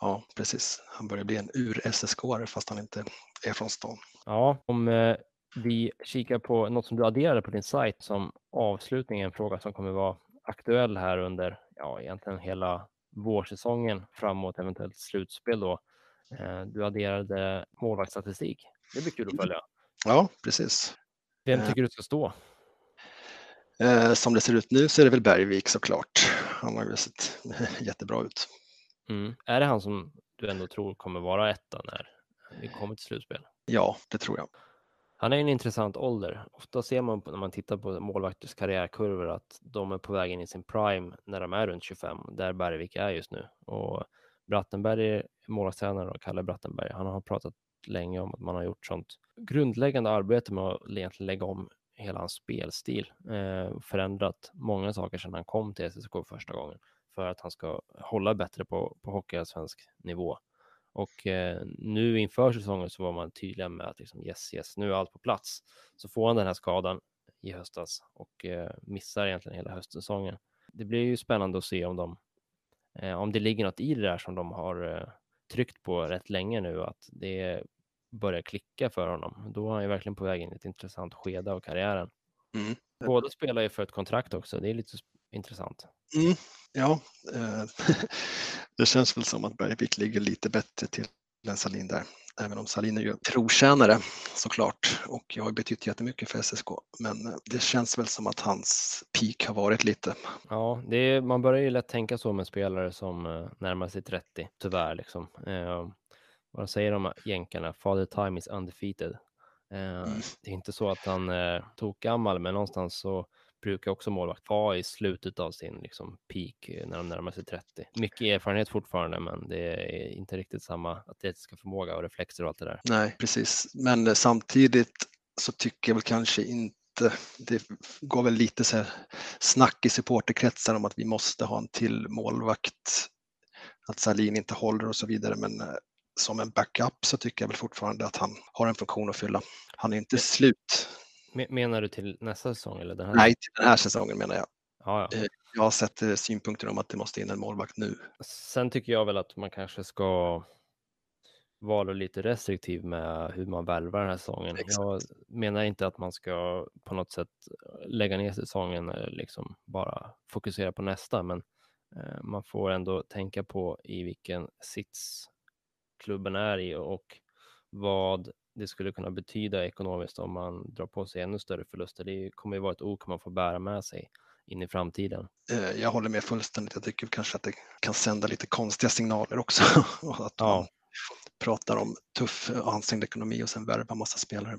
Ja, precis. Han börjar bli en ur-SSK-are fast han inte är från stan. Ja, om eh, vi kikar på något som du adderade på din sajt som avslutning, en fråga som kommer vara aktuell här under ja, egentligen hela vårsäsongen framåt eventuellt slutspel då. Eh, du adderade målvaktsstatistik. Det blir kul att följa. Ja, precis. Vem eh. tycker du ska stå? Eh, som det ser ut nu så är det väl Bergvik såklart. Han har ju sett jättebra ut. Mm. Är det han som du ändå tror kommer vara etta när vi kommer till slutspel? Ja, det tror jag. Han är en intressant ålder. Ofta ser man när man tittar på målvakters karriärkurvor att de är på väg in i sin prime när de är runt 25, där Bergvik är just nu. Och Brattenberg, målvaktstränare Kalle Brattenberg, han har pratat länge om att man har gjort sånt grundläggande arbete med att egentligen lägga om hela hans spelstil, eh, förändrat många saker sedan han kom till SSK första gången för att han ska hålla bättre på, på hockeyallsvensk nivå. Och eh, nu inför säsongen så var man tydliga med att liksom, yes, yes, nu är allt på plats. Så får han den här skadan i höstas och eh, missar egentligen hela höstsäsongen. Det blir ju spännande att se om de, eh, om det ligger något i det där som de har eh, tryckt på rätt länge nu, att det börjar klicka för honom. Då är han ju verkligen på väg in i ett intressant skede av karriären. Mm. Båda spelar ju för ett kontrakt också. Det är lite intressant. Mm, ja, eh, det känns väl som att Bergvik ligger lite bättre till än Salin där. Även om Salin är ju trotjänare såklart och jag har betytt jättemycket för SSK. Men eh, det känns väl som att hans peak har varit lite. Ja, är, man börjar ju lätt tänka så med spelare som eh, närmar sig 30, tyvärr. Liksom. Vad säger de jänkarna? Father time is undefeated. Eh, mm. Det är inte så att han eh, tokgammal, men någonstans så brukar också målvakt vara i slutet av sin liksom, peak eh, när de närmar sig 30. Mycket erfarenhet fortfarande, men det är inte riktigt samma atletiska förmåga och reflexer och allt det där. Nej, precis. Men eh, samtidigt så tycker jag väl kanske inte det går väl lite så här snack i supporterkretsar om att vi måste ha en till målvakt, att Salin inte håller och så vidare, men som en backup så tycker jag väl fortfarande att han har en funktion att fylla. Han är inte slut Menar du till nästa säsong? Eller den här? Nej, till den här säsongen menar jag. Ja, ja. Eh, jag har sett eh, synpunkter om att det måste in en målvakt nu. Sen tycker jag väl att man kanske ska vara lite restriktiv med hur man värvar den här säsongen. Exakt. Jag menar inte att man ska på något sätt lägga ner säsongen eller liksom bara fokusera på nästa, men eh, man får ändå tänka på i vilken sits klubben är i och vad det skulle kunna betyda ekonomiskt om man drar på sig ännu större förluster. Det kommer ju vara ett ok man får bära med sig in i framtiden. Eh, jag håller med fullständigt. Jag tycker kanske att det kan sända lite konstiga signaler också. att ja. man pratar om tuff och ansträngd ekonomi och sen värva massa spelare.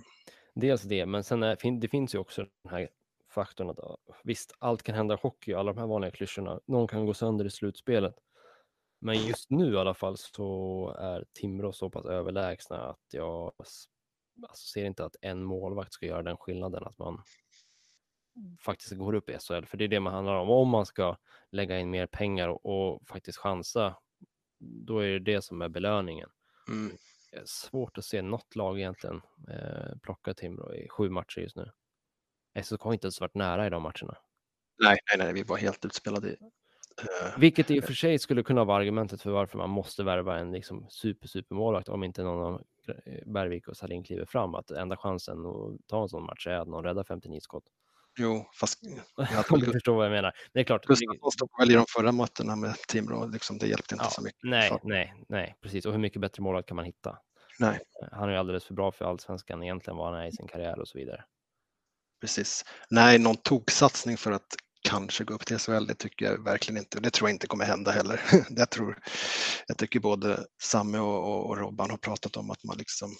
Dels det, men sen är, det finns ju också den här faktorn att visst, allt kan hända i hockey, alla de här vanliga klyschorna. Någon kan gå sönder i slutspelet. Men just nu i alla fall så är Timrå så pass överlägsna att jag alltså, ser inte att en målvakt ska göra den skillnaden att man faktiskt går upp i SHL. För det är det man handlar om. Om man ska lägga in mer pengar och, och faktiskt chansa, då är det det som är belöningen. Mm. Är svårt att se något lag egentligen eh, plocka Timrå i sju matcher just nu. SHK har inte ens varit nära i de matcherna. Nej, nej, nej, vi var helt utspelade Vilket i och för sig skulle kunna vara argumentet för varför man måste värva en liksom super, super målvakt om inte någon av Bergvik och Salin kliver fram. Att enda chansen att ta en sån match är att någon räddar 59 skott. Jo, fast jag om du förstår vad jag menar. Det är klart. Gustafsson stod väl i de förra mötena med Timrå, liksom, det hjälpte inte ja, så mycket. Nej, nej, nej, precis. Och hur mycket bättre målvakt kan man hitta? Nej. Han är ju alldeles för bra för allsvenskan egentligen, vad han är i sin karriär och så vidare. Precis. Nej, någon toksatsning för att kanske gå upp till SHL, det tycker jag verkligen inte. Det tror jag inte kommer hända heller. jag, tror, jag tycker både Samme och, och Robban har pratat om att man liksom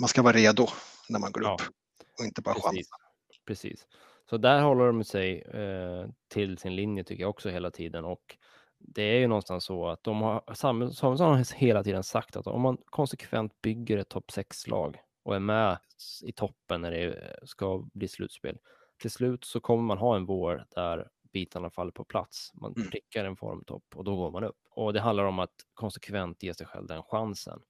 man ska vara redo när man går ja, upp och inte bara precis, chansa. Precis. Så där håller de sig eh, till sin linje tycker jag också hela tiden och det är ju någonstans så att de har, Samuelsson har hela tiden sagt att om man konsekvent bygger ett topp 6-lag och är med i toppen när det ska bli slutspel, till slut så kommer man ha en vår där bitarna faller på plats. Man mm. prickar en formtopp och då går man upp. Och det handlar om att konsekvent ge sig själv den chansen.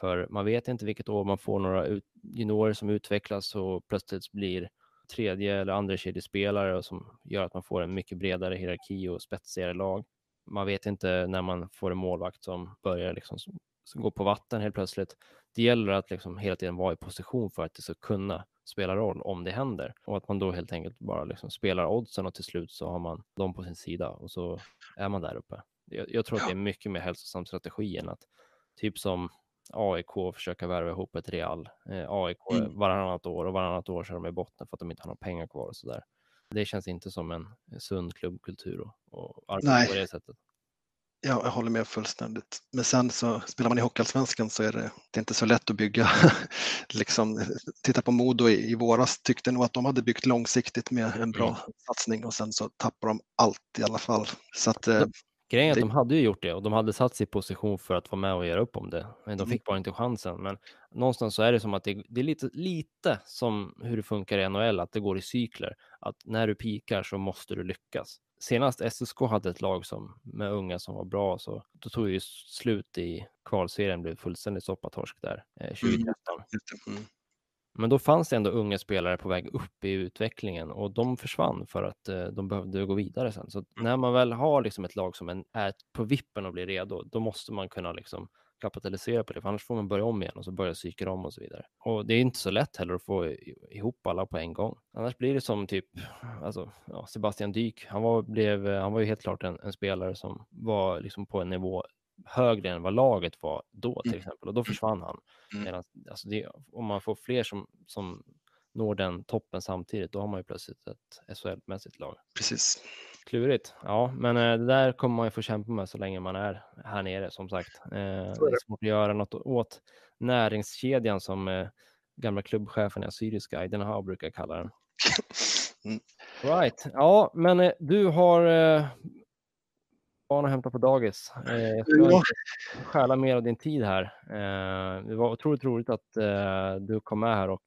För man vet inte vilket år man får några juniorer som utvecklas och plötsligt blir tredje eller andra kedjespelare som gör att man får en mycket bredare hierarki och spetsigare lag. Man vet inte när man får en målvakt som börjar liksom gå på vatten helt plötsligt. Det gäller att liksom hela tiden vara i position för att det ska kunna spela roll om det händer och att man då helt enkelt bara liksom spelar oddsen och till slut så har man dem på sin sida och så är man där uppe. Jag, jag tror att det är mycket mer hälsosam strategi än att typ som AIK försöka värva ihop ett Real. Eh, AIK mm. varannat år och varannat år så är de i botten för att de inte har några pengar kvar och så där. Det känns inte som en sund klubbkultur och, och arbeta på det sättet. Ja, jag håller med fullständigt. Men sen så spelar man i Hockeyallsvenskan så är det, det är inte så lätt att bygga. liksom, titta på Modo i, i våras tyckte nog att de hade byggt långsiktigt med en bra mm. satsning och sen så tappar de allt i alla fall. Så att, eh, Grejen är att de hade ju gjort det och de hade satt sig i position för att vara med och göra upp om det. Men de mm. fick bara inte chansen. Men någonstans så är det som att det, det, är lite, lite som hur det funkar i NHL, att det går i cykler. Att när du pikar så måste du lyckas. Senast SSK hade ett lag som, med unga som var bra, så då tog ju slut i kvalserien, blev fullständigt soppatorsk där eh, 2013. Mm. mm. Men då fanns det ändå unga spelare på väg upp i utvecklingen och de försvann för att eh, de behövde gå vidare sen. Så när man väl har liksom ett lag som är på vippen och blir redo, då måste man kunna liksom kapitalisera på det, för annars får man börja om igen och så börja psyka om och så vidare. Och det är inte så lätt heller att få ihop alla på en gång. Annars blir det som typ alltså, ja, Sebastian Dyk. Han var, blev, han var ju helt klart en, en spelare som var liksom på en nivå högre än vad laget var då till mm. exempel och då försvann han. Mm. Medan, alltså det, om man får fler som, som når den toppen samtidigt, då har man ju plötsligt ett SHL-mässigt lag. Precis. Klurigt. Ja, men eh, det där kommer man ju få kämpa med så länge man är här nere som sagt. Eh, det är svårt att göra något åt näringskedjan som eh, gamla klubbchefen i Assyriska Eidenhower brukar kalla den. Mm. Right. Ja, men du har barn att hämta på dagis. Jag ska ja. stjäla mer av din tid här. Det var otroligt roligt att du kom med här och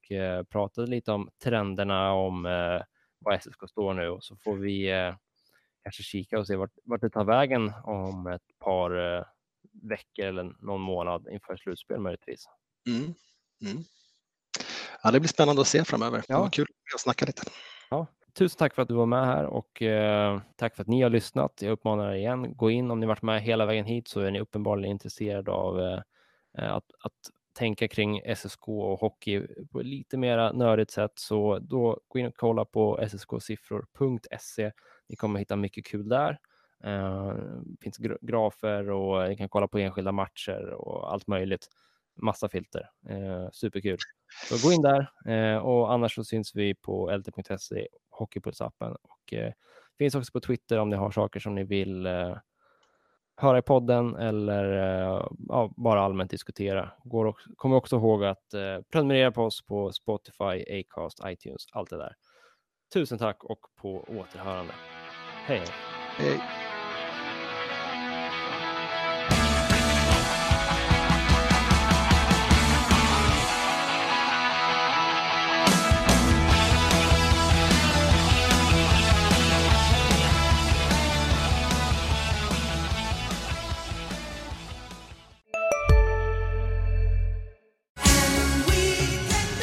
pratade lite om trenderna, om var SSK står nu och så får vi kanske kika och se vart, vart det tar vägen om ett par eh, veckor eller någon månad inför slutspel möjligtvis. Mm. Mm. Ja, det blir spännande att se framöver. Ja. Det var kul att snacka lite. Ja, tusen tack för att du var med här och eh, tack för att ni har lyssnat. Jag uppmanar er igen, gå in om ni varit med hela vägen hit så är ni uppenbarligen intresserade av eh, att, att tänka kring SSK och hockey på ett lite mer nördigt sätt. Så då gå in och kolla på ssk-siffror.se. Ni kommer hitta mycket kul där. Det finns grafer och ni kan kolla på enskilda matcher och allt möjligt. Massa filter. Eh, superkul. Så gå in där eh, och annars så syns vi på lt.se, Hockeypulsappen och finns också på Twitter om ni har saker som ni vill höra i podden eller ja, bara allmänt diskutera. Går också, kom också ihåg att eh, prenumerera på oss på Spotify, Acast, iTunes, allt det där. Tusen tack och på återhörande. Hej. Hej.